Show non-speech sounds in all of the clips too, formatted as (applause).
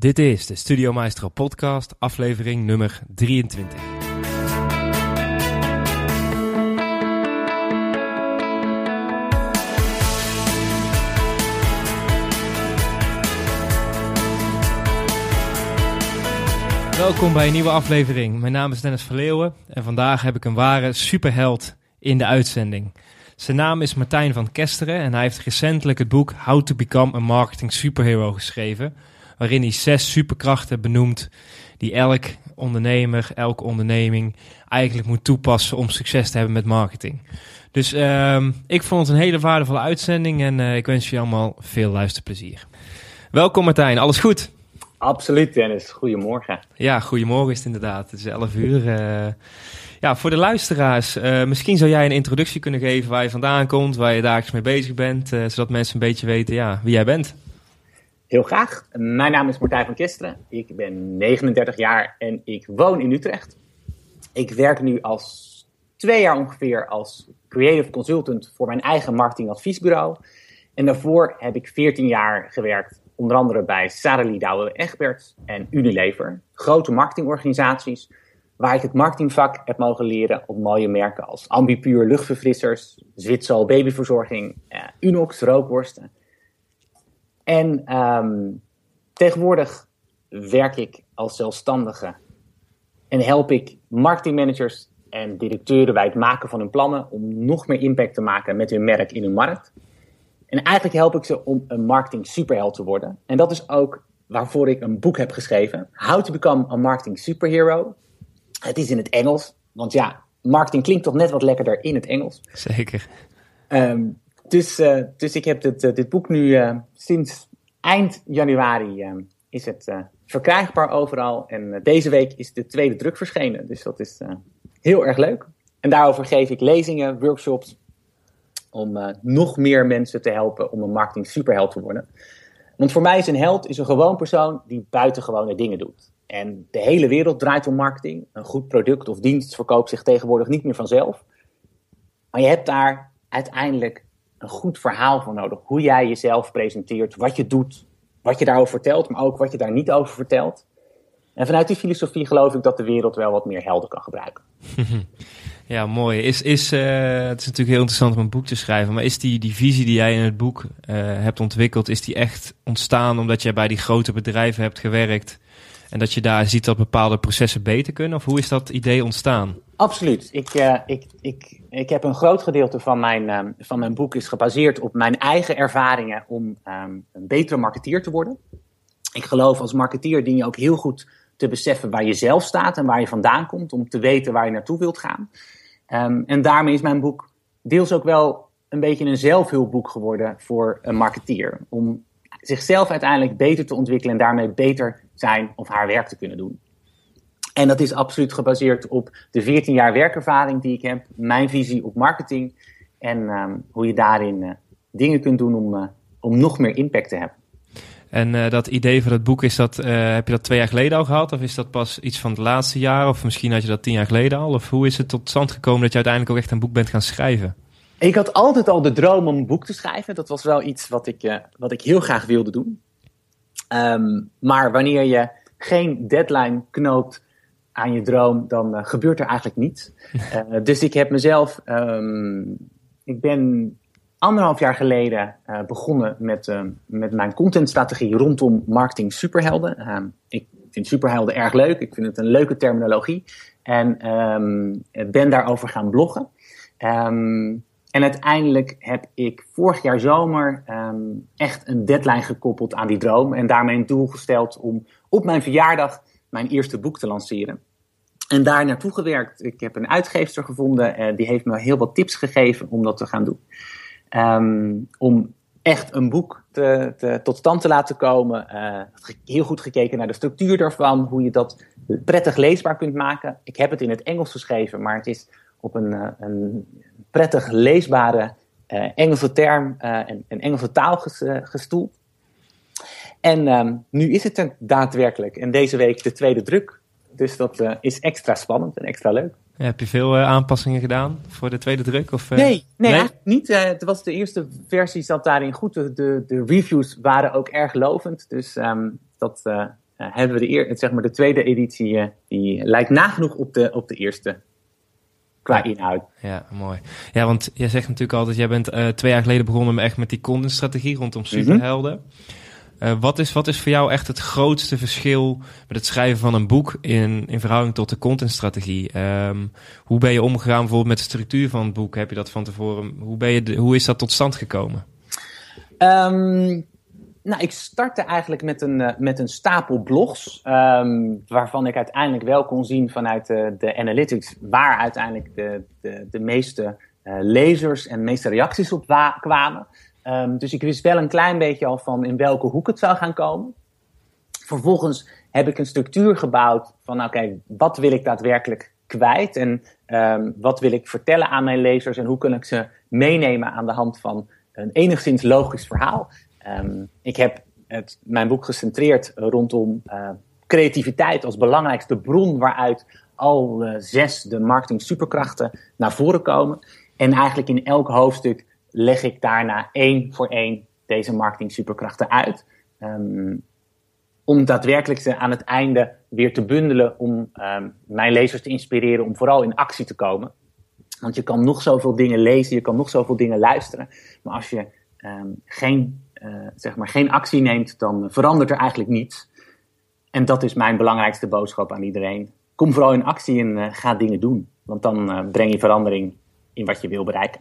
Dit is de Studio Maestro podcast, aflevering nummer 23. Welkom bij een nieuwe aflevering. Mijn naam is Dennis Verleeuwen en vandaag heb ik een ware superheld in de uitzending. Zijn naam is Martijn van Kesteren en hij heeft recentelijk het boek How to Become a Marketing Superhero geschreven, waarin hij zes superkrachten benoemt die elk ondernemer, elke onderneming eigenlijk moet toepassen om succes te hebben met marketing. Dus ehm, ik vond het een hele waardevolle uitzending en eh, ik wens je allemaal veel luisterplezier. Welkom Martijn, alles goed? Absoluut Dennis, goedemorgen. Ja, goedemorgen is het inderdaad. Het is 11 uur. eh. ja, voor de luisteraars, eh, misschien zou jij een introductie kunnen geven waar je vandaan komt, waar je dagelijks mee bezig bent, zodat mensen een beetje weten ja, wie jij bent. Heel graag. Mijn naam is Martijn van Kisteren. Ik ben 39 jaar en ik woon in Utrecht. Ik werk nu als twee jaar ongeveer als creative consultant voor mijn eigen marketingadviesbureau. En daarvoor heb ik 14 jaar gewerkt, onder andere bij Sarah Douwe Egberts en Unilever. Grote marketingorganisaties, waar ik het marketingvak heb mogen leren op mooie merken als Ambipuur luchtverfrissers, Zwitsal babyverzorging, eh, Unox rookworsten. En ehm, tegenwoordig werk ik als zelfstandige en help ik marketingmanagers en directeuren bij het maken van hun plannen om nog meer impact te maken met hun merk in hun markt. En eigenlijk help ik ze om een marketing superheld te worden. En dat is ook waarvoor ik een boek heb geschreven. How to Become a Marketing Superhero. Het is in het Engels, want ja, marketing klinkt toch net wat lekkerder in het Engels. Zeker. Ehm, dus, eh, dus ik heb dit, eh, dit boek nu eh, sinds eind januari is het verkrijgbaar overal. En deze week is de tweede druk verschenen. Dus dat is heel erg leuk. En daarover geef ik lezingen, workshops. Om nog meer mensen te helpen om een marketing superheld te worden. Want voor mij is een held is een gewoon persoon die buitengewone dingen doet. En de hele wereld draait om marketing. Een goed product of dienst verkoopt zich tegenwoordig niet meer vanzelf. Maar je hebt daar uiteindelijk een goed verhaal voor nodig. Hoe jij jezelf presenteert, wat je doet, wat je daarover vertelt, maar ook wat je daar niet over vertelt. En vanuit die filosofie geloof ik dat de wereld wel wat meer helden kan gebruiken. (laughs) Ja, mooi. Is, is, eh, het is natuurlijk heel interessant om een boek te schrijven, maar is die, die visie die jij in het boek eh, hebt ontwikkeld, is die echt ontstaan omdat jij bij die grote bedrijven hebt gewerkt en dat je daar ziet dat bepaalde processen beter kunnen? Of hoe is dat idee ontstaan? Absoluut. Ik, eh, ik, ik, ik heb een groot gedeelte van mijn, ehm, van mijn boek is gebaseerd op mijn eigen ervaringen om ehm, een betere marketeer te worden. Ik geloof als marketeer dien je ook heel goed te beseffen waar je zelf staat en waar je vandaan komt, om te weten waar je naartoe wilt gaan. Ehm, en daarmee is mijn boek deels ook wel een beetje een zelfhulpboek geworden voor een marketeer. Om zichzelf uiteindelijk beter te ontwikkelen en daarmee beter zijn of haar werk te kunnen doen. En dat is absoluut gebaseerd op de 14 jaar werkervaring die ik heb, mijn visie op marketing en ehm, hoe je daarin eh, dingen kunt doen om, eh, om nog meer impact te hebben. En eh, dat idee van het boek, is dat, heb je dat twee jaar geleden al gehad? Of is dat pas iets van het laatste jaar? Of misschien had je dat tien jaar geleden al? Of hoe is het tot stand gekomen dat je uiteindelijk ook echt een boek bent gaan schrijven? Ik had altijd al de droom om een boek te schrijven. Dat was wel iets wat ik, wat ik heel graag wilde doen. Ehm, maar wanneer je geen deadline knoopt aan je droom, dan eh, gebeurt er eigenlijk niets. (laughs) Eh, dus ik heb mezelf, ehm, ik ben anderhalf jaar geleden eh, begonnen met, met mijn contentstrategie rondom marketing superhelden. Ehm, ik vind superhelden erg leuk. Ik vind het een leuke terminologie. En ehm, ben daarover gaan bloggen. En uiteindelijk heb ik vorig jaar zomer echt een deadline gekoppeld aan die droom. En daarmee een doel gesteld om op mijn verjaardag mijn eerste boek te lanceren. En daar naartoe gewerkt. Ik heb een uitgeefster gevonden. en die heeft me heel wat tips gegeven om dat te gaan doen. Ehm, om echt een boek te, te- tot stand te laten komen. Eh, heel goed gekeken naar de structuur daarvan. Hoe je dat prettig leesbaar kunt maken. Ik heb het in het Engels geschreven, maar het is op een, eh, een prettig leesbare eh, Engelse term eh, en, en Engelse taal ges- eh, gestoeld. En ehm, nu is het er daadwerkelijk. En deze week de tweede druk. Dus dat eh, is extra spannend en extra leuk. Ja, heb je veel eh, aanpassingen gedaan voor de tweede druk? Of, eh? Nee, nee, niet. Het was de eerste versie, zat daarin goed. De, de, de reviews waren ook erg lovend. Dus ehm, dat, hebben we de, eer, zeg maar de tweede editie, die lijkt nagenoeg op de, op de eerste qua inhoud. Ja, mooi. Ja, want jij zegt natuurlijk altijd, jij bent twee jaar geleden begonnen met echt met die contentstrategie rondom mhm. superhelden. Uh, wat, is, wat is voor jou echt het grootste verschil met het schrijven van een boek in, in verhouding tot de contentstrategie? Um, hoe ben je omgegaan bijvoorbeeld met de structuur van het boek? Heb je dat van tevoren? Hoe, ben je hoe is dat tot stand gekomen? Um, nou, ik startte eigenlijk met een, uh, met een stapel blogs, um, waarvan ik uiteindelijk wel kon zien vanuit de, de analytics waar uiteindelijk de, de, de meeste uh, lezers en meeste reacties op kwamen. Um, dus ik wist wel een klein beetje al van in welke hoek het zou gaan komen. Vervolgens heb ik een structuur gebouwd van, oké, wat wil ik daadwerkelijk kwijt en um, wat wil ik vertellen aan mijn lezers en hoe kan ik ze meenemen aan de hand van een enigszins logisch verhaal. Um, ik heb het, mijn boek gecentreerd rondom uh, creativiteit als belangrijkste bron waaruit al uh, zes de marketing superkrachten naar voren komen. En eigenlijk in elk hoofdstuk leg ik daarna één voor één deze marketing superkrachten uit. Um, om daadwerkelijk ze aan het einde weer te bundelen om um, mijn lezers te inspireren om vooral in actie te komen. Want je kan nog zoveel dingen lezen, je kan nog zoveel dingen luisteren. Maar als je um, geen, uh, zeg maar geen actie neemt, dan verandert er eigenlijk niets. En dat is mijn belangrijkste boodschap aan iedereen. Kom vooral in actie en uh, ga dingen doen. Want dan uh, breng je verandering in wat je wil bereiken.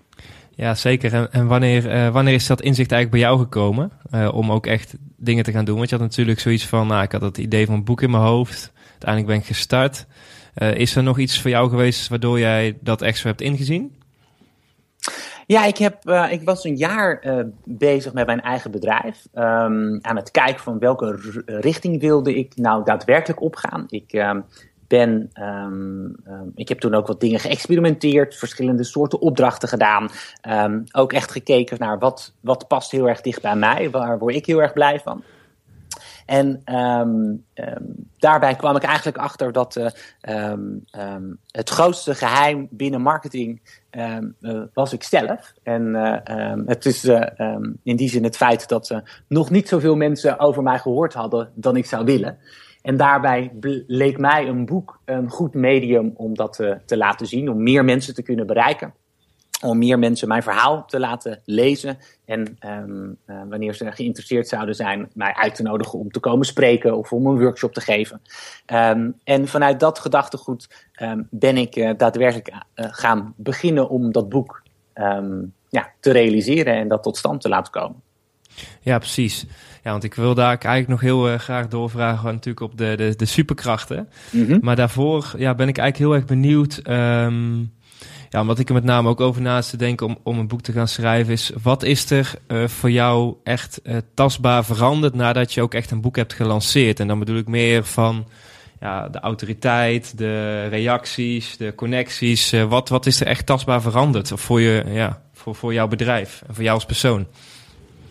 Ja, zeker. En, en wanneer, uh, wanneer is dat inzicht eigenlijk bij jou gekomen? Uh, om ook echt dingen te gaan doen? Want je had natuurlijk zoiets van, nou, ik had het idee van een boek in mijn hoofd. Uiteindelijk ben ik gestart. Uh, is er nog iets voor jou geweest waardoor jij dat echt zo hebt ingezien? Ja, ik, heb, ik was een jaar bezig met mijn eigen bedrijf. Um, aan het kijken van welke richting wilde ik nou daadwerkelijk opgaan. Ik ehm, ben, um, um, ik heb toen ook wat dingen geëxperimenteerd, verschillende soorten opdrachten gedaan. Um, ook echt gekeken naar wat, wat past heel erg dicht bij mij, waar word ik heel erg blij van. En daarbij kwam ik eigenlijk achter dat uh, het grootste geheim binnen marketing uh, was ik zelf. En uh, het is in die zin het feit dat nog niet zoveel mensen over mij gehoord hadden dan ik zou willen. En daarbij leek mij een boek een goed medium om dat te, te laten zien, om meer mensen te kunnen bereiken om meer mensen mijn verhaal te laten lezen. En um, uh, wanneer ze geïnteresseerd zouden zijn, mij uit te nodigen om te komen spreken of om een workshop te geven. Um, en vanuit dat gedachtegoed um, ben ik uh, daadwerkelijk uh, gaan beginnen om dat boek ja, te realiseren en dat tot stand te laten komen. Ja, precies. Ja, want ik wil daar eigenlijk nog heel uh, graag doorvragen natuurlijk op de, de, de superkrachten. Mm -hmm. Maar daarvoor ja, ben ik eigenlijk heel erg benieuwd. Um, ja, wat ik er met name ook over naast te denken om, om een boek te gaan schrijven is... wat is er uh, voor jou echt uh, tastbaar veranderd nadat je ook echt een boek hebt gelanceerd? En dan bedoel ik meer van ja, de autoriteit, de reacties, de connecties. wat, wat is er echt tastbaar veranderd voor, je, ja, voor, voor jouw bedrijf en voor jou als persoon?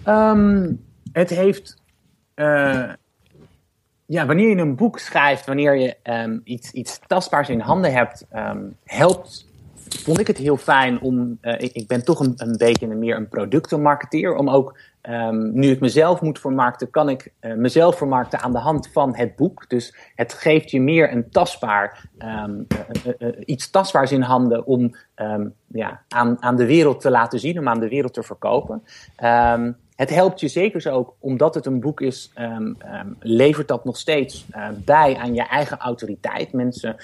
Um, het heeft. Uh, ja, wanneer je een boek schrijft, wanneer je um, iets, iets tastbaars in handen hebt, um, helpt. Vond ik het heel fijn om. Uh, ik, ik, ben toch een, een beetje meer een productenmarketeer. Om ook, nu ik mezelf moet vermarkten, kan ik uh, mezelf vermarkten aan de hand van het boek. Dus het geeft je meer een tastbaar, iets tastbaars in handen om ja, aan, aan de wereld te laten zien, om aan de wereld te verkopen. Het helpt je zeker zo ook, omdat het een boek is, um, um, levert dat nog steeds uh, bij aan je eigen autoriteit. Mensen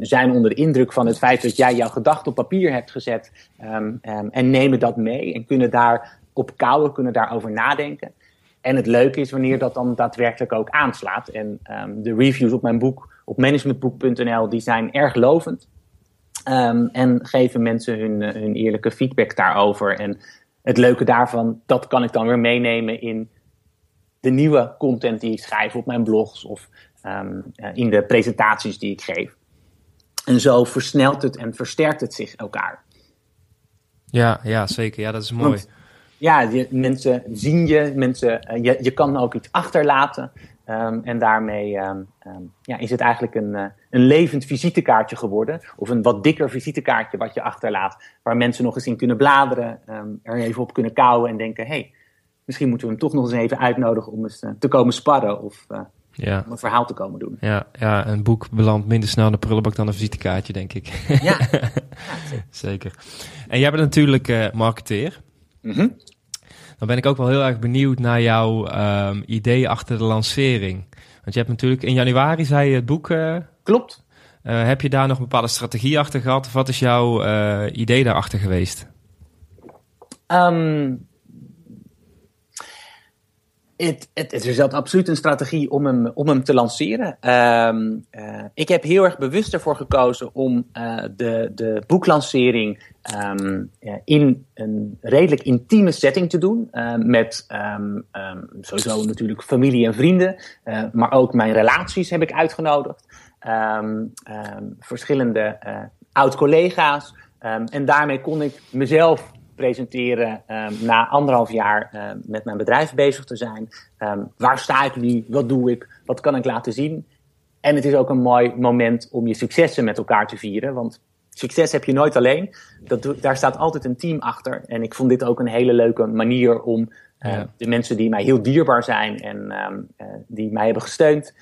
zijn onder de indruk van het feit dat jij jouw gedachten op papier hebt gezet en nemen dat mee en kunnen daar op kouwen, kunnen daarover nadenken. En het leuke is wanneer dat dan daadwerkelijk ook aanslaat. En de reviews op mijn boek, op managementboek.nl, die zijn erg lovend. en geven mensen hun, hun eerlijke feedback daarover. En het leuke daarvan, dat kan ik dan weer meenemen in de nieuwe content die ik schrijf op mijn blogs of um, in de presentaties die ik geef. En zo versnelt het en versterkt het zich elkaar. Ja, ja zeker. Ja, dat is mooi. ja, je, mensen zien je, mensen, uh, je, je kan ook iets achterlaten. Um, en daarmee um, um, ja, is het eigenlijk een, uh, een levend visitekaartje geworden. Of een wat dikker visitekaartje wat je achterlaat. Waar mensen nog eens in kunnen bladeren. er even op kunnen kouwen en denken: hé, hey, misschien moeten we hem toch nog eens even uitnodigen om eens uh, te komen sparren. Of uh, Ja. Om een verhaal te komen doen. Ja, ja, een boek belandt minder snel in de prullenbak dan een visitekaartje, denk ik. Ja, ja (laughs) zeker. En jij bent natuurlijk marketeer. Mm Dan ben ik ook wel heel erg benieuwd naar jouw um, idee achter de lancering. Want je hebt natuurlijk in januari, zei je, het boek... Uh, Klopt. Uh, heb je daar nog een bepaalde strategie achter gehad? Of wat is jouw idee daarachter geweest? Um, het, het, is absoluut een strategie om hem, om hem te lanceren. Uh, uh, ik heb heel erg bewust ervoor gekozen om uh, de, de boeklancering um, in een redelijk intieme setting te doen. met um, sowieso natuurlijk familie en vrienden, maar ook mijn relaties heb ik uitgenodigd. verschillende oud-collega's. en daarmee kon ik mezelf presenteren um, na anderhalf jaar uh, met mijn bedrijf bezig te zijn. Um, waar sta ik nu? Wat doe ik? Wat kan ik laten zien? En het is ook een mooi moment om je successen met elkaar te vieren. Want succes heb je nooit alleen. Dat, daar staat altijd een team achter. En ik vond dit ook een hele leuke manier om uh, ja. de mensen die mij heel dierbaar zijn en uh, die mij hebben gesteund,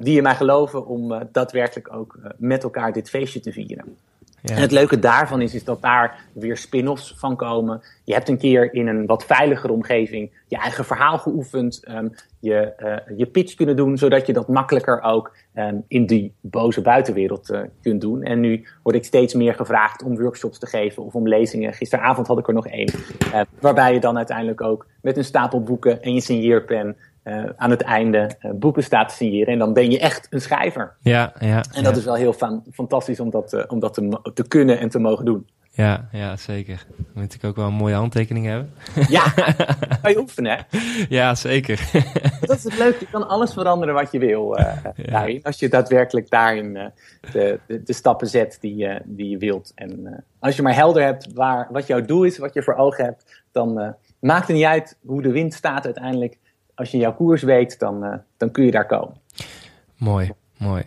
die in mij geloven, om daadwerkelijk ook met elkaar dit feestje te vieren. En het leuke daarvan is, is dat daar weer spin-offs van komen. Je hebt een keer in een wat veiligere omgeving je eigen verhaal geoefend. Um, je, uh, je pitch kunnen doen, zodat je dat makkelijker ook um, in die boze buitenwereld uh, kunt doen. En nu word ik steeds meer gevraagd om workshops te geven of om lezingen. Gisteravond had ik er nog één. Uh, waarbij je dan uiteindelijk ook met een stapel boeken en je signeerpen uh, aan het einde uh, boeken staat te signeren. En dan ben je echt een schrijver. Ja, ja. En dat ja. is wel heel fan, fantastisch om dat, uh, om dat te, te, kunnen en te mogen doen. Ja, ja zeker. Dan moet ik ook wel een mooie handtekening hebben. Ja, (laughs) kan je oefenen, hè? Ja, zeker. dat is het leuke. Je kan alles veranderen wat je wil ja. daarin. Als je daadwerkelijk daarin de, de, de, stappen zet die, die je wilt. En als je maar helder hebt waar, wat jouw doel is, wat je voor ogen hebt, dan maakt het niet uit hoe de wind staat uiteindelijk als je jouw koers weet, dan, uh, dan kun je daar komen. Mooi, mooi.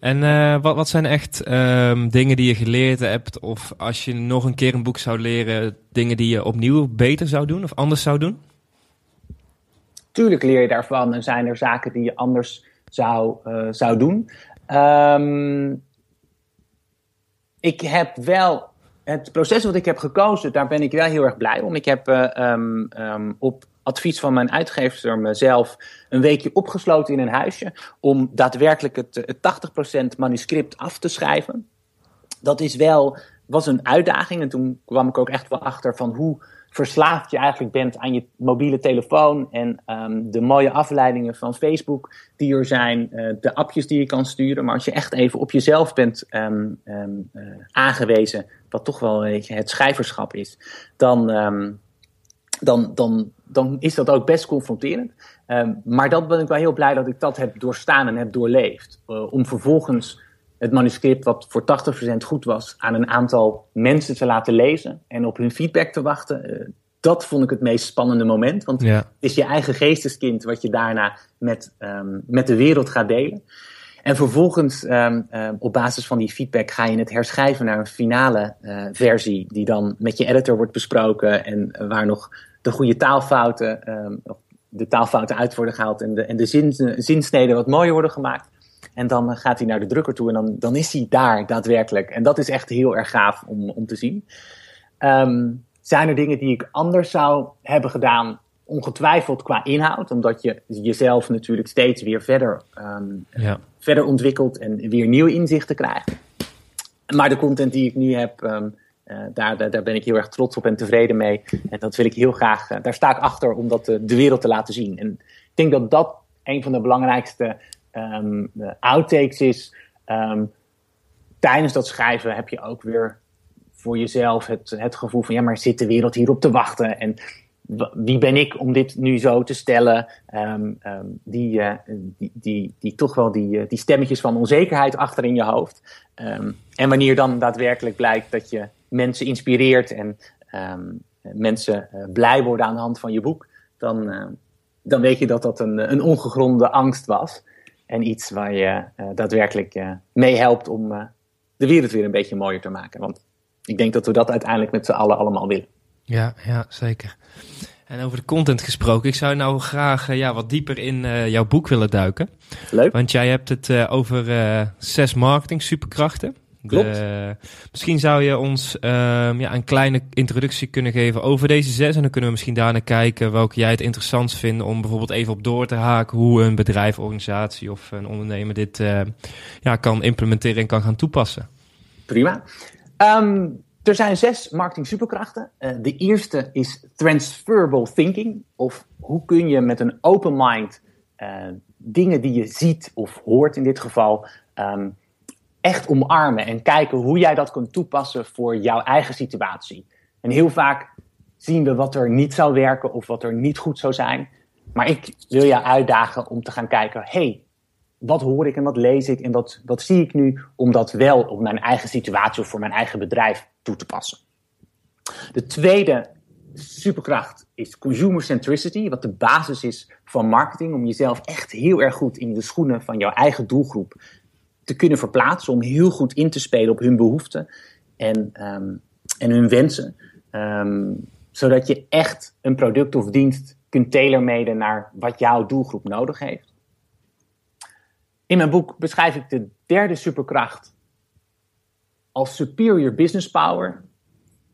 En uh, wat, wat zijn echt um, dingen die je geleerd hebt? Of als je nog een keer een boek zou leren, dingen die je opnieuw beter zou doen of anders zou doen? Tuurlijk leer je daarvan en zijn er zaken die je anders zou, uh, zou doen. Um, ik heb wel het proces wat ik heb gekozen, daar ben ik wel heel erg blij om. Ik heb uh, um, op advies van mijn uitgever mezelf een weekje opgesloten in een huisje om daadwerkelijk het, het 80% manuscript af te schrijven. Dat is wel, was een uitdaging en toen kwam ik ook echt wel achter van hoe verslaafd je eigenlijk bent aan je mobiele telefoon en um, de mooie afleidingen van Facebook die er zijn, uh, de appjes die je kan sturen. Maar als je echt even op jezelf bent um, um, uh, aangewezen, wat toch wel weet je, het schrijverschap is, dan, dan, dan, dan is dat ook best confronterend. Um, maar dat ben ik wel heel blij dat ik dat heb doorstaan en heb doorleefd. Uh, om vervolgens het manuscript, wat voor 80% goed was, aan een aantal mensen te laten lezen en op hun feedback te wachten. Uh, dat vond ik het meest spannende moment. Want ja. het is je eigen geesteskind wat je daarna met, um, met de wereld gaat delen. En vervolgens, um, um, op basis van die feedback, ga je het herschrijven naar een finale uh, versie, die dan met je editor wordt besproken en uh, waar nog de goede taalfouten, um, de taalfouten uit worden gehaald en de, en de zin, zinsneden wat mooier worden gemaakt. En dan gaat hij naar de drukker toe en dan, dan is hij daar daadwerkelijk. En dat is echt heel erg gaaf om, om te zien. Um, zijn er dingen die ik anders zou hebben gedaan? Ongetwijfeld qua inhoud, omdat je jezelf natuurlijk steeds weer verder, um, ja. verder ontwikkelt en weer nieuwe inzichten krijgt. Maar de content die ik nu heb, um, daar, daar, ben ik heel erg trots op en tevreden mee. En dat wil ik heel graag, uh, daar sta ik achter om dat uh, de wereld te laten zien. En ik denk dat dat een van de belangrijkste um, de outtakes is. Um, tijdens dat schrijven heb je ook weer voor jezelf het, het gevoel van ja, maar zit de wereld hierop te wachten? En wie ben ik om dit nu zo te stellen? Um, die, die, die, toch wel die, die stemmetjes van onzekerheid achter in je hoofd. En wanneer dan daadwerkelijk blijkt dat je mensen inspireert en mensen uh, blij worden aan de hand van je boek, dan, dan weet je dat dat een, een ongegronde angst was. En iets waar je daadwerkelijk mee helpt om de wereld weer een beetje mooier te maken. Want ik denk dat we dat uiteindelijk met z'n allen allemaal willen. Ja, ja, zeker. En over de content gesproken, ik zou nou graag ja, wat dieper in uh, jouw boek willen duiken. Leuk. Want jij hebt het uh, over zes marketing superkrachten. Klopt. De, misschien zou je ons ja, een kleine introductie kunnen geven over deze zes. En dan kunnen we misschien daarna kijken welke jij het interessantst vindt om bijvoorbeeld even op door te haken hoe een bedrijf, organisatie of een ondernemer dit ja, kan implementeren en kan gaan toepassen. Prima. Um, er zijn zes marketing superkrachten. Uh, de eerste is transferable thinking. Of hoe kun je met een open mind uh, dingen die je ziet of hoort in dit geval um, echt omarmen en kijken hoe jij dat kunt toepassen voor jouw eigen situatie. En heel vaak zien we wat er niet zou werken of wat er niet goed zou zijn. Maar ik wil jou uitdagen om te gaan kijken: hey, wat hoor ik en wat lees ik en wat, wat zie ik nu om dat wel op mijn eigen situatie of voor mijn eigen bedrijf toe te passen. De tweede superkracht is consumer centricity, wat de basis is van marketing, om jezelf echt heel erg goed in de schoenen van jouw eigen doelgroep te kunnen verplaatsen, om heel goed in te spelen op hun behoeften en, um, en hun wensen. Um, zodat je echt een product of dienst kunt tailor naar wat jouw doelgroep nodig heeft. In mijn boek beschrijf ik de derde superkracht als superior business power,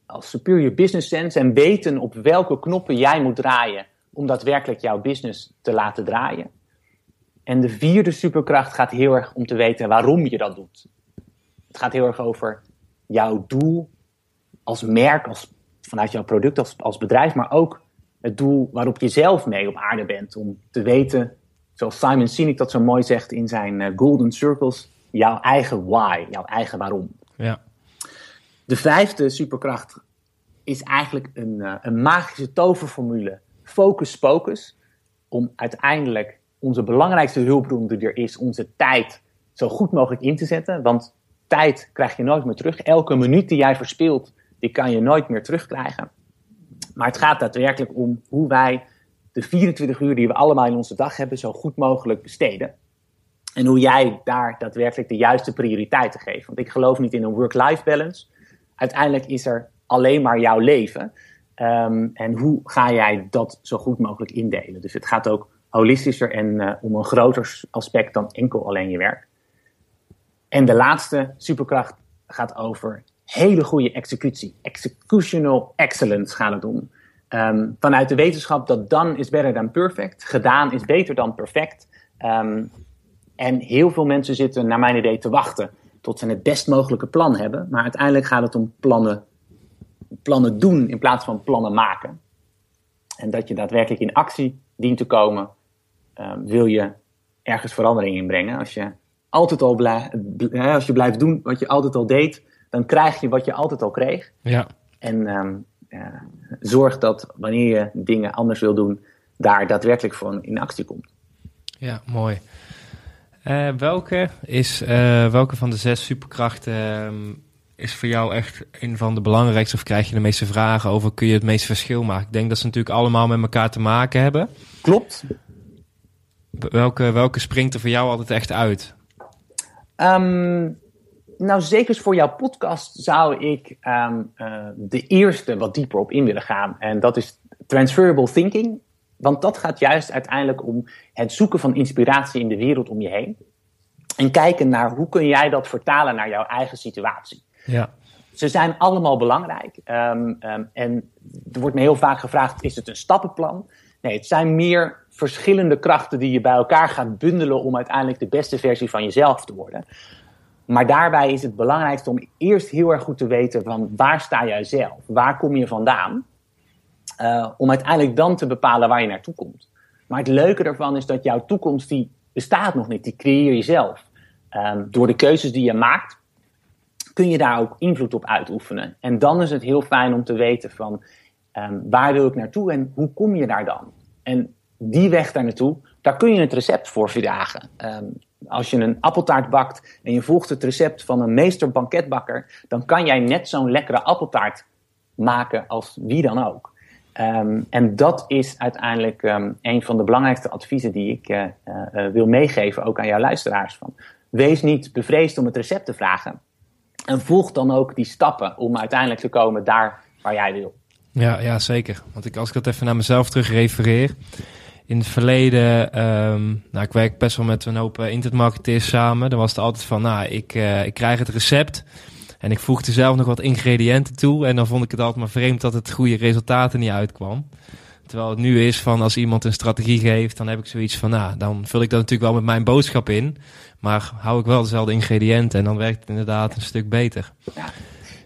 als superior business sense en weten op welke knoppen jij moet draaien om daadwerkelijk jouw business te laten draaien. En de vierde superkracht gaat heel erg om te weten waarom je dat doet. Het gaat heel erg over jouw doel als merk, als, vanuit jouw product als, als bedrijf, maar ook het doel waarop je zelf mee op aarde bent. Om te weten zoals Simon Sinek dat zo mooi zegt in zijn uh, Golden Circles, jouw eigen why, jouw eigen waarom. Ja. De vijfde superkracht is eigenlijk een, uh, een magische toverformule, focus focus, om uiteindelijk onze belangrijkste hulpbron die er is, onze tijd zo goed mogelijk in te zetten. Want tijd krijg je nooit meer terug. Elke minuut die jij verspilt, die kan je nooit meer terugkrijgen. Maar het gaat daadwerkelijk om hoe wij de 24 uur die we allemaal in onze dag hebben zo goed mogelijk besteden. En hoe jij daar daadwerkelijk de juiste prioriteiten geeft. Want ik geloof niet in een work-life balance. Uiteindelijk is er alleen maar jouw leven. Um, en hoe ga jij dat zo goed mogelijk indelen? Dus het gaat ook holistischer en uh, om een groter aspect dan enkel alleen je werk. En de laatste superkracht gaat over hele goede executie. Executional excellence gaat het om. Um, vanuit de wetenschap dat done is better than perfect. Gedaan is beter dan perfect. Um, en heel veel mensen zitten, naar mijn idee, te wachten tot ze het best mogelijke plan hebben. Maar uiteindelijk gaat het om plannen, plannen doen in plaats van plannen maken. En dat je daadwerkelijk in actie dient te komen, um, wil je ergens verandering inbrengen. Als je altijd al blijft, als je blijft doen wat je altijd al deed, dan krijg je wat je altijd al kreeg. Ja. En uh, zorg dat wanneer je dingen anders wil doen, daar daadwerkelijk voor in actie komt. Ja, mooi. Uh, welke, is, uh, welke van de zes superkrachten uh, is voor jou echt een van de belangrijkste? Of krijg je de meeste vragen over? Kun je het meeste verschil maken? Ik denk dat ze natuurlijk allemaal met elkaar te maken hebben. Klopt. Welke, welke springt er voor jou altijd echt uit? Um, nou, zeker voor jouw podcast zou ik um, uh, de eerste wat dieper op in willen gaan. En dat is transferable thinking. Want dat gaat juist uiteindelijk om het zoeken van inspiratie in de wereld om je heen. En kijken naar hoe kun jij dat vertalen naar jouw eigen situatie. Ja. Ze zijn allemaal belangrijk. Um, um, en er wordt me heel vaak gevraagd: is het een stappenplan? Nee, het zijn meer verschillende krachten die je bij elkaar gaat bundelen om uiteindelijk de beste versie van jezelf te worden. Maar daarbij is het belangrijkste om eerst heel erg goed te weten van waar sta jij zelf? Waar kom je vandaan? Uh, om uiteindelijk dan te bepalen waar je naartoe komt. Maar het leuke ervan is dat jouw toekomst die bestaat nog niet. Die creëer je zelf. Um, door de keuzes die je maakt kun je daar ook invloed op uitoefenen. En dan is het heel fijn om te weten van um, waar wil ik naartoe en hoe kom je daar dan? En die weg daar naartoe, daar kun je het recept voor vragen. Um, als je een appeltaart bakt en je volgt het recept van een meester banketbakker, dan kan jij net zo'n lekkere appeltaart maken als wie dan ook. Um, en dat is uiteindelijk um, een van de belangrijkste adviezen die ik uh, uh, wil meegeven, ook aan jouw luisteraars. Van. Wees niet bevreesd om het recept te vragen. En volg dan ook die stappen om uiteindelijk te komen daar waar jij wil. Ja, ja zeker. Want ik, als ik dat even naar mezelf terug refereer. In het verleden, ehm, nou, ik werk best wel met een hoop uh, internetmarketeers samen. Dan was het altijd van, nou, ik, uh, ik krijg het recept. En ik voegde zelf nog wat ingrediënten toe. En dan vond ik het altijd maar vreemd dat het goede resultaten niet uitkwam. Terwijl het nu is van als iemand een strategie geeft, dan heb ik zoiets van, nou, dan vul ik dat natuurlijk wel met mijn boodschap in. Maar hou ik wel dezelfde ingrediënten en dan werkt het inderdaad een stuk beter. Ja.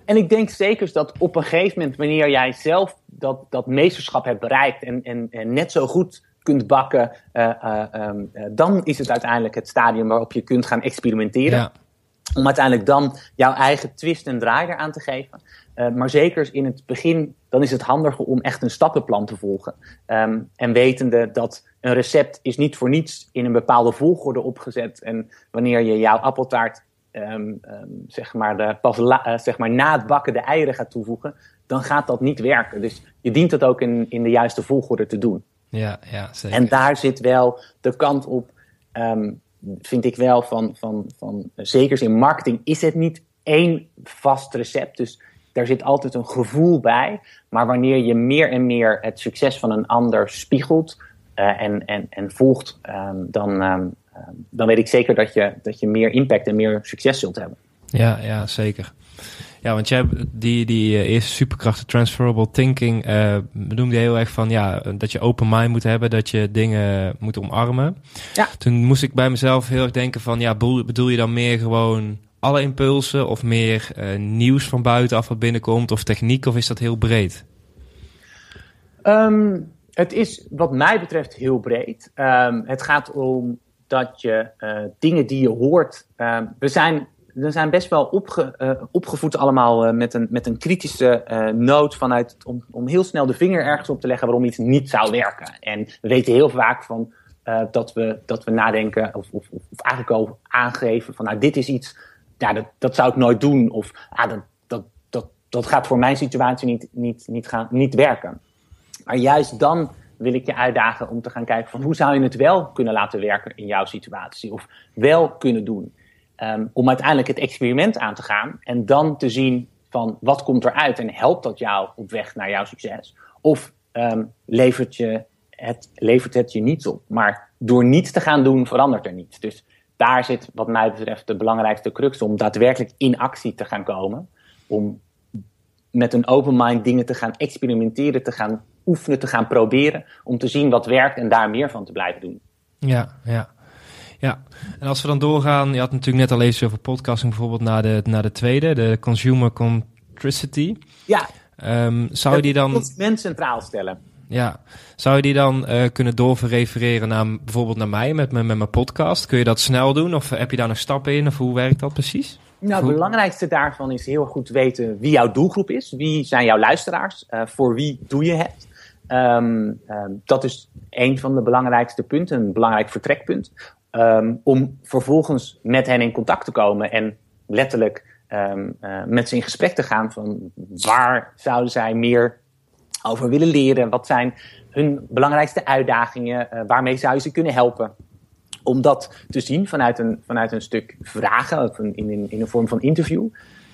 En ik denk zeker dat op een gegeven moment, wanneer jij zelf dat, dat meesterschap hebt bereikt en, en net zo goed kunt bakken, uh, uh, um, dan is het uiteindelijk het stadium waarop je kunt gaan experimenteren. Ja. Om uiteindelijk dan jouw eigen twist en draai eraan te geven. Uh, maar zeker in het begin, dan is het handiger om echt een stappenplan te volgen. Um, en wetende dat een recept is niet voor niets in een bepaalde volgorde opgezet. En wanneer je jouw appeltaart um, um, zeg maar de, pas la, uh, zeg maar na het bakken de eieren gaat toevoegen, dan gaat dat niet werken. Dus je dient het ook in, in de juiste volgorde te doen. Ja, ja, zeker. En daar zit wel de kant op, um, vind ik wel, van, van, van zeker in marketing is het niet één vast recept. Dus daar zit altijd een gevoel bij. Maar wanneer je meer en meer het succes van een ander spiegelt uh, en, en, en volgt, um, dan, um, dan weet ik zeker dat je, dat je meer impact en meer succes zult hebben. Ja, ja zeker. Ja, want jij die, die uh, eerste superkrachten, transferable thinking, uh, benoemde heel erg van ja, dat je open mind moet hebben, dat je dingen moet omarmen. Ja. Toen moest ik bij mezelf heel erg denken van ja, bedoel je dan meer gewoon alle impulsen of meer uh, nieuws van buitenaf wat binnenkomt of techniek of is dat heel breed? Um, het is wat mij betreft heel breed. Um, het gaat om dat je uh, dingen die je hoort. Uh, we zijn we zijn best wel uh, opgevoed allemaal uh, met, een, met een kritische uh, noot vanuit om, om heel snel de vinger ergens op te leggen waarom iets niet zou werken. En we weten heel vaak van dat, we, dat we nadenken of, of, of eigenlijk al aangeven van nou dit is iets, ja, dat, dat zou ik nooit doen of ah, dat, dat, dat, dat gaat voor mijn situatie niet, niet, niet, gaan, niet werken. Maar juist dan wil ik je uitdagen om te gaan kijken van hoe zou je het wel kunnen laten werken in jouw situatie of wel kunnen doen. Um, om uiteindelijk het experiment aan te gaan en dan te zien van wat komt eruit en helpt dat jou op weg naar jouw succes? Of um, levert, je het, levert het je niets op? Maar door niets te gaan doen verandert er niets. Dus daar zit wat mij betreft de belangrijkste crux om daadwerkelijk in actie te gaan komen. Om met een open mind dingen te gaan experimenteren, te gaan oefenen, te gaan proberen. Om te zien wat werkt en daar meer van te blijven doen. Ja, ja. Ja, en als we dan doorgaan, je had natuurlijk net al eens over podcasting bijvoorbeeld naar de, naar de tweede, de consumer centricity. Ja. Um, zou je die dan... Consument centraal stellen. Ja, zou je die dan uh, kunnen doorverrefereren naar bijvoorbeeld naar mij met, met, met mijn podcast? Kun je dat snel doen of heb je daar nog stappen in of hoe werkt dat precies? Nou, het belangrijkste daarvan is heel goed weten wie jouw doelgroep is. Wie zijn jouw luisteraars? Uh, voor wie doe je het? Um, um, dat is een van de belangrijkste punten, een belangrijk vertrekpunt. Um, om vervolgens met hen in contact te komen en letterlijk um, uh, met ze in gesprek te gaan van waar zouden zij meer over willen leren? Wat zijn hun belangrijkste uitdagingen? Uh, waarmee zou je ze kunnen helpen? Om dat te zien vanuit een, vanuit een stuk vragen, in, in, een vorm van interview.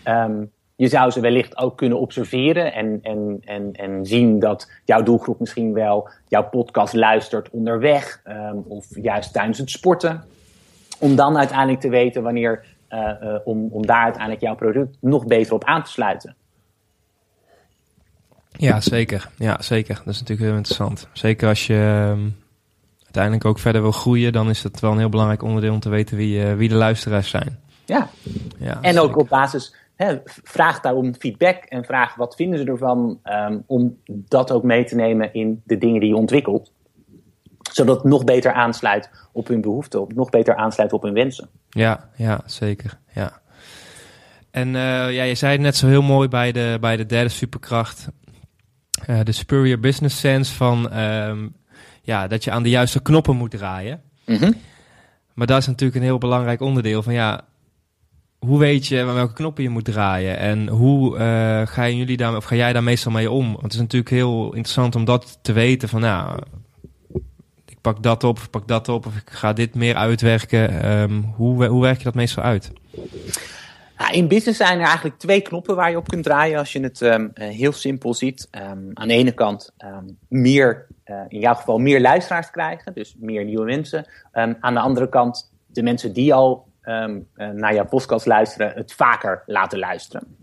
Um, je zou ze wellicht ook kunnen observeren en, en, en, en zien dat jouw doelgroep misschien wel jouw podcast luistert onderweg um, of juist tijdens het sporten. Om dan uiteindelijk te weten wanneer, uh, uh, om, om daar uiteindelijk jouw product nog beter op aan te sluiten. Ja, zeker. Ja, zeker. Dat is natuurlijk heel interessant. Zeker als je um, uiteindelijk ook verder wil groeien, dan is het wel een heel belangrijk onderdeel om te weten wie, uh, wie de luisteraars zijn. Ja, ja en zeker. ook op basis He, vraag daarom feedback en vraag wat vinden ze ervan um, om dat ook mee te nemen in de dingen die je ontwikkelt. Zodat het nog beter aansluit op hun behoeften, op, nog beter aansluit op hun wensen. Ja, ja zeker. Ja. En uh, ja, je zei het net zo heel mooi bij de, bij de derde superkracht. Uh, de superior business sense van um, ja, dat je aan de juiste knoppen moet draaien. Mm -hmm. Maar dat is natuurlijk een heel belangrijk onderdeel van ja, hoe weet je welke knoppen je moet draaien? En hoe uh, gaan jullie daar, of ga jij daar meestal mee om? Want het is natuurlijk heel interessant om dat te weten van nou, ik pak dat op, pak dat op, of ik ga dit meer uitwerken. Um, hoe, hoe werk je dat meestal uit? In business zijn er eigenlijk twee knoppen waar je op kunt draaien als je het um, heel simpel ziet. Um, aan de ene kant meer, uh, in jouw geval meer luisteraars krijgen, dus meer nieuwe mensen. aan de andere kant de mensen die al uh, naar jouw podcast luisteren, het vaker laten luisteren.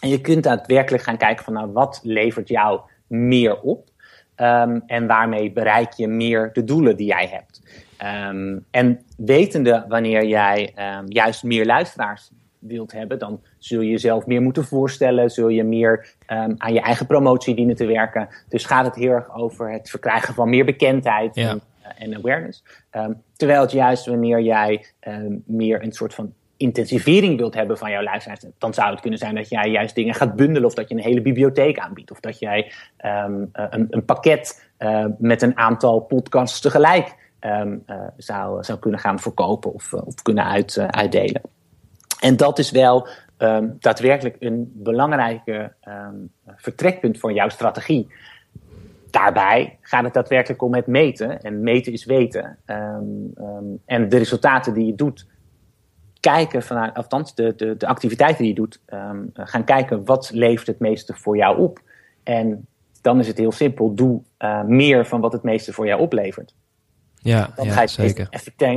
En je kunt daadwerkelijk gaan kijken van nou, wat levert jou meer op? en waarmee bereik je meer de doelen die jij hebt? en wetende wanneer jij juist meer luisteraars wilt hebben, dan zul je jezelf meer moeten voorstellen, zul je meer um, aan je eigen promotie dienen te werken. Dus gaat het heel erg over het verkrijgen van meer bekendheid en, uh, en, awareness. Um, terwijl het juist wanneer jij um, meer een soort van intensivering wilt hebben van jouw luisteraars, dan zou het kunnen zijn dat jij juist dingen gaat bundelen of dat je een hele bibliotheek aanbiedt of dat jij een, een, pakket uh, met een aantal podcasts tegelijk zou, zou kunnen gaan verkopen of, kunnen uit, uitdelen. En dat is wel daadwerkelijk een belangrijke vertrekpunt voor jouw strategie. Daarbij gaat het daadwerkelijk om het meten. En meten is weten. Um, en de resultaten die je doet, kijken vanuit, althans de, de, de activiteiten die je doet, gaan kijken wat levert het meeste voor jou op. En dan is het heel simpel, doe uh, meer van wat het meeste voor jou oplevert. Ja, dan ja, ga je zeker.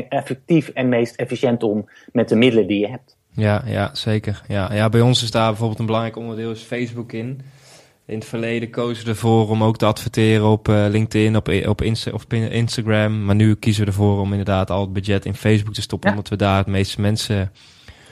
effectief en meest efficiënt om met de middelen die je hebt. Ja, ja zeker. Ja, ja, bij ons is daar bijvoorbeeld een belangrijk onderdeel is Facebook in. In het verleden kozen we ervoor om ook te adverteren op uh, LinkedIn, op, op, Insta of Instagram. Maar nu kiezen we ervoor om inderdaad al het budget in Facebook te stoppen. Omdat we daar het meeste mensen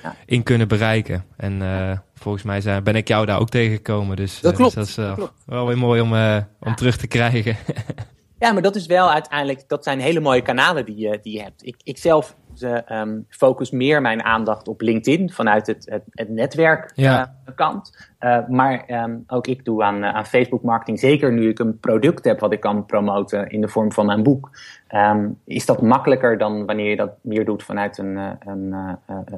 ja. in kunnen bereiken. En uh, volgens mij zijn, ben ik jou daar ook tegengekomen. Dus dat, klopt, dus dat is dat klopt. wel weer mooi om, uh, om terug te krijgen. (laughs) ja, maar dat is wel uiteindelijk, dat zijn hele mooie kanalen die je, die je hebt. Ik, ik zelf um, focus meer mijn aandacht op LinkedIn vanuit het, het, het netwerkkant. Ja. Uh, maar um, ook ik doe aan, aan Facebook marketing, zeker nu ik een product heb wat ik kan promoten in de vorm van mijn boek. Um, is dat makkelijker dan wanneer je dat meer doet vanuit een, een,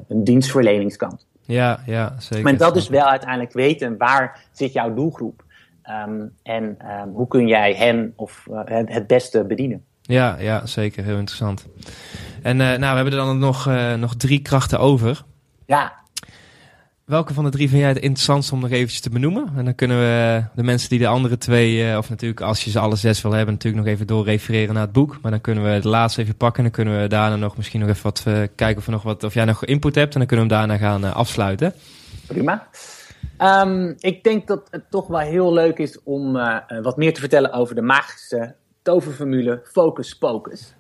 een dienstverleningskant. Ja, ja, zeker. Maar dat is wel uiteindelijk weten waar zit jouw doelgroep. Um, en um, hoe kun jij hen of uh, het, het beste bedienen. Ja, ja, zeker. Heel interessant. En uh, nou, we hebben er dan nog, uh, nog drie krachten over. Ja. Welke van de drie vind jij het interessantste om nog eventjes te benoemen? En dan kunnen we de mensen die de andere twee, of natuurlijk als je ze alle zes wil hebben, natuurlijk nog even doorrefereren naar het boek. Maar dan kunnen we de laatste even pakken en dan kunnen we daarna nog misschien nog even wat kijken of, nog wat, of jij nog input hebt. En dan kunnen we hem daarna gaan afsluiten. Prima. Um, ik denk dat het toch wel heel leuk is om wat meer te vertellen over de magische toverformule focus pocus.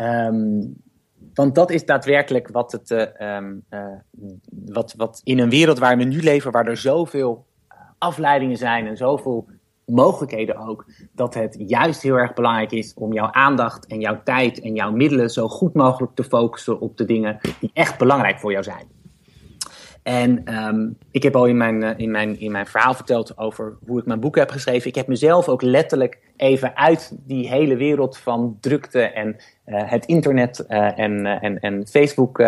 Um, want dat is daadwerkelijk wat, het, uh, um, uh, wat, wat in een wereld waar we nu leven, waar er zoveel eh, afleidingen zijn en zoveel mogelijkheden ook, dat het juist heel erg belangrijk is om jouw aandacht en jouw tijd en jouw middelen zo goed mogelijk te focussen op de dingen die echt belangrijk voor jou zijn. En um, ik heb al in mijn, uh, in, mijn, in mijn verhaal verteld over hoe ik mijn boek heb geschreven. Ik heb mezelf ook letterlijk even uit die hele wereld van drukte en uh, het internet uh, en, en, en Facebook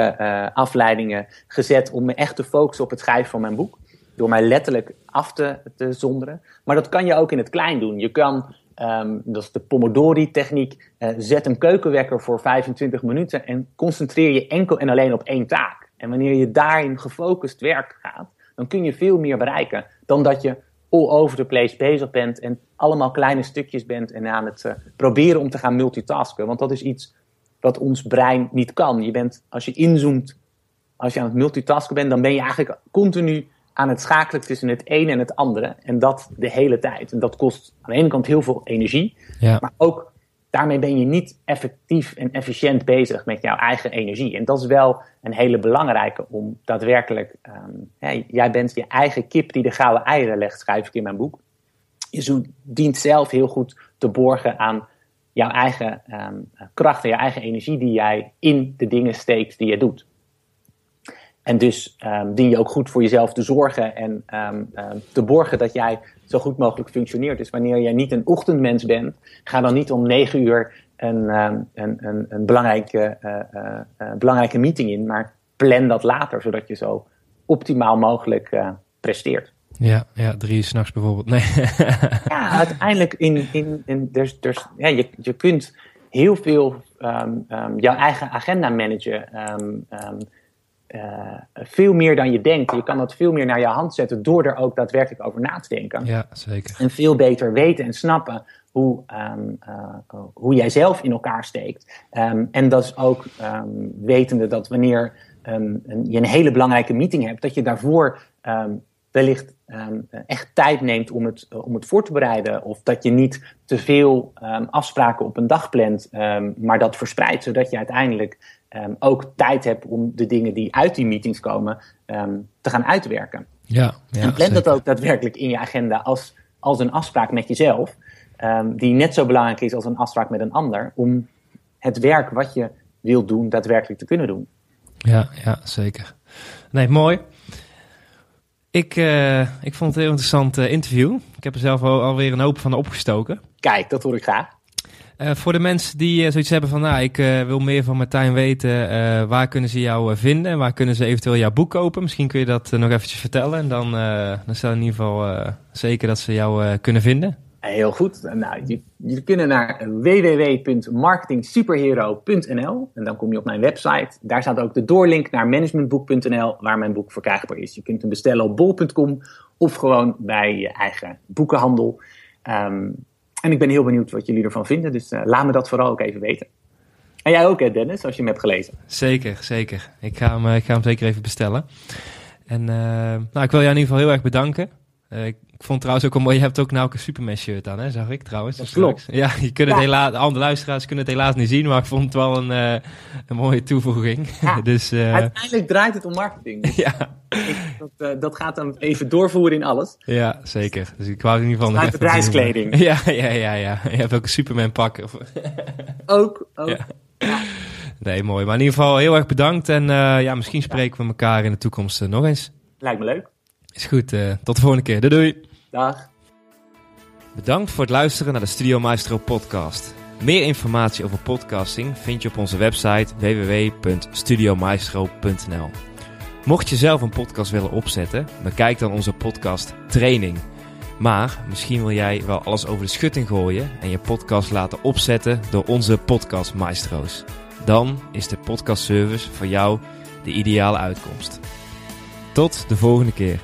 afleidingen gezet om me echt te focussen op het schrijven van mijn boek. Door mij letterlijk af te, te zonderen. Maar dat kan je ook in het klein doen. Je kan Um, dat is de Pomodori-techniek. Zet een keukenwekker voor 25 minuten en concentreer je enkel en alleen op één taak. En wanneer je daarin gefocust werk gaat, dan kun je veel meer bereiken dan dat je all over the place bezig bent en allemaal kleine stukjes bent en aan het uh, proberen om te gaan multitasken. Want dat is iets wat ons brein niet kan. Je bent, als je inzoomt, als je aan het multitasken bent, dan ben je eigenlijk continu aan het schakelen tussen het ene en het andere. En dat de hele tijd. En dat kost aan de ene kant heel veel energie, ja. maar ook daarmee ben je niet effectief en efficiënt bezig met jouw eigen energie. En dat is wel een hele belangrijke om daadwerkelijk. Um, jij bent je eigen kip die de gouden eieren legt, schrijf ik in mijn boek. Je dient zelf heel goed te borgen aan jouw eigen um, kracht en jouw eigen energie die jij in de dingen steekt die je doet. En dus um, dien je ook goed voor jezelf te zorgen en um, um, te borgen dat jij zo goed mogelijk functioneert. Dus wanneer jij niet een ochtendmens bent, ga dan niet om negen uur een, een, een, een belangrijke, uh, uh, uh, belangrijke meeting in, maar plan dat later, zodat je zo optimaal mogelijk presteert. Ja, ja drie uur s'nachts bijvoorbeeld. Nee. (laughs) ja, uiteindelijk in, in, in dus, dus, ja, je, je kunt heel veel jouw eigen agenda managen veel meer dan je denkt. Je kan dat veel meer naar je hand zetten door er ook daadwerkelijk over na te denken. Ja, zeker. En veel beter weten en snappen hoe, um, hoe jij zelf in elkaar steekt. Um, en dat is ook um, wetende dat wanneer een, je een hele belangrijke meeting hebt, dat je daarvoor wellicht echt tijd neemt om het, om het voor te bereiden. Of dat je niet te veel afspraken op een dag plant, maar dat verspreidt, zodat je uiteindelijk ook tijd hebt om de dingen die uit die meetings komen te gaan uitwerken. Ja, ja, en plan dat ook daadwerkelijk in je agenda als, als een afspraak met jezelf. Um, die net zo belangrijk is als een afspraak met een ander, om het werk wat je wilt doen daadwerkelijk te kunnen doen. Ja, ja zeker. Nee, mooi. Ik, uh, ik vond het een heel interessant uh, interview. Ik heb er zelf al, alweer een hoop van opgestoken. Kijk, dat hoor ik graag. Uh, voor de mensen die zoiets hebben van, nou, ik wil meer van Martijn weten, waar kunnen ze jou vinden en waar kunnen ze eventueel jouw boek kopen? Misschien kun je dat nog eventjes vertellen en dan, dan stel in ieder geval zeker dat ze jou kunnen vinden. Heel goed. Nou, je kunnen naar www.marketingsuperhero.nl en dan kom je op mijn website. Daar staat ook de doorlink naar managementboek.nl waar mijn boek verkrijgbaar is. Je kunt hem bestellen op bol.com of gewoon bij je eigen boekenhandel. Um, en ik ben heel benieuwd wat jullie ervan vinden, dus uh, laat me dat vooral ook even weten. En jij ook, hè, Dennis, als je hem hebt gelezen. Zeker, zeker. Ik ga hem, ik ga hem zeker even bestellen. En uh, nou, ik wil jou in ieder geval heel erg bedanken. Ik vond trouwens ook wel mooi, je hebt ook nou ook een Superman shirt aan, hè, zag ik trouwens. Dat klopt. Ja, je kunt het helaas, de andere luisteraars kunnen het helaas niet zien, maar ik vond het wel een, uh, een mooie toevoeging. Ja, (laughs) dus, uh, uiteindelijk draait het om marketing. Dus (laughs) ja. Ik, dat, uh, dat, gaat dan even doorvoeren in alles. Ja, zeker. Dus ik wou in ieder geval... Uit bedrijfskleding. (laughs) Ja, ja, ja, ja. Je hebt ook een Superman pak. Of... ook, ook. Ja. ja. Nee, mooi. Maar in ieder geval heel erg bedankt en ja, misschien spreken we elkaar in de toekomst nog eens. Lijkt me leuk. Is goed. tot de volgende keer. Doei doei. Dag. Bedankt voor het luisteren naar de Studio Maestro podcast. Meer informatie over podcasting vind je op onze website www.studiomaestro.nl. Mocht je zelf een podcast willen opzetten, bekijk dan onze podcast training. Maar misschien wil jij wel alles over de schutting gooien en je podcast laten opzetten door onze podcast maestro's. Dan is de podcast service voor jou de ideale uitkomst. Tot de volgende keer.